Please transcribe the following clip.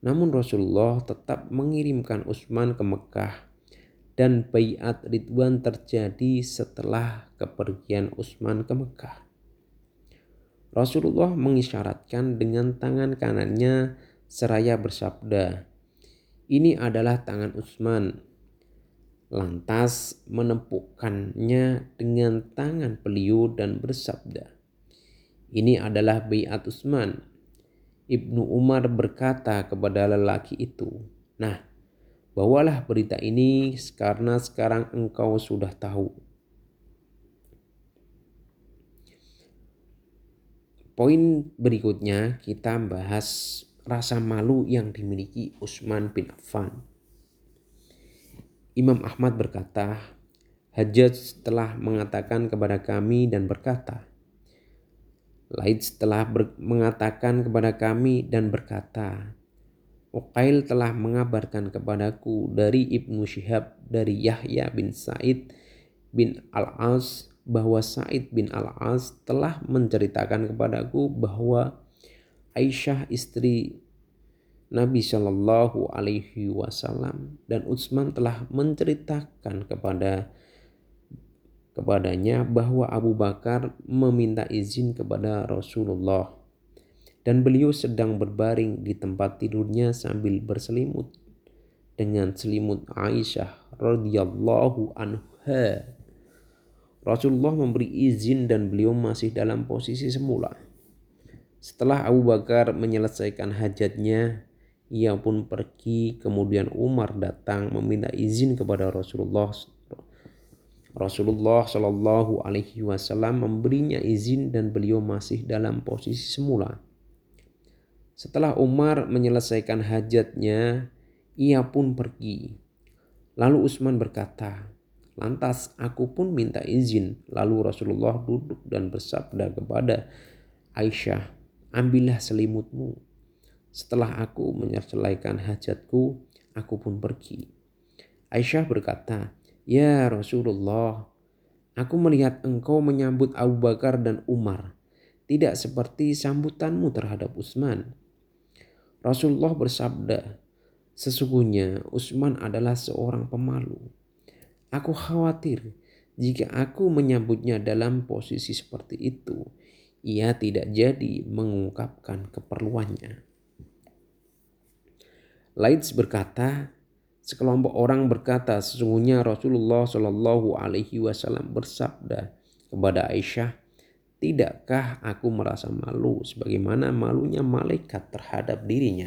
Namun Rasulullah tetap mengirimkan Utsman ke Mekah dan bayat Ridwan terjadi setelah kepergian Utsman ke Mekah. Rasulullah mengisyaratkan dengan tangan kanannya seraya bersabda, "Ini adalah tangan Utsman." Lantas menempukkannya dengan tangan beliau dan bersabda, "Ini adalah bayat Utsman." Ibnu Umar berkata kepada lelaki itu, "Nah, bawalah berita ini karena sekarang engkau sudah tahu." Poin berikutnya kita bahas rasa malu yang dimiliki Utsman bin Affan. Imam Ahmad berkata, Hajjaj telah mengatakan kepada kami dan berkata, Laid telah mengatakan kepada kami dan berkata, Uqail telah mengabarkan kepadaku dari Ibnu Syihab dari Yahya bin Said bin Al-As bahwa Said bin Al-As telah menceritakan kepadaku bahwa Aisyah istri Nabi Shallallahu Alaihi Wasallam dan Utsman telah menceritakan kepada kepadanya bahwa Abu Bakar meminta izin kepada Rasulullah dan beliau sedang berbaring di tempat tidurnya sambil berselimut dengan selimut Aisyah radhiyallahu anha. Rasulullah memberi izin dan beliau masih dalam posisi semula. Setelah Abu Bakar menyelesaikan hajatnya, ia pun pergi. Kemudian Umar datang meminta izin kepada Rasulullah Rasulullah Shallallahu Alaihi Wasallam memberinya izin dan beliau masih dalam posisi semula. Setelah Umar menyelesaikan hajatnya, ia pun pergi. Lalu Utsman berkata, Lantas aku pun minta izin. Lalu Rasulullah duduk dan bersabda kepada Aisyah, Ambillah selimutmu. Setelah aku menyelesaikan hajatku, aku pun pergi. Aisyah berkata, Ya Rasulullah, aku melihat engkau menyambut Abu Bakar dan Umar, tidak seperti sambutanmu terhadap Utsman. Rasulullah bersabda, sesungguhnya Utsman adalah seorang pemalu. Aku khawatir jika aku menyambutnya dalam posisi seperti itu, ia tidak jadi mengungkapkan keperluannya. Laits berkata, Sekelompok orang berkata, sesungguhnya Rasulullah Shallallahu Alaihi Wasallam bersabda kepada Aisyah, tidakkah aku merasa malu sebagaimana malunya malaikat terhadap dirinya?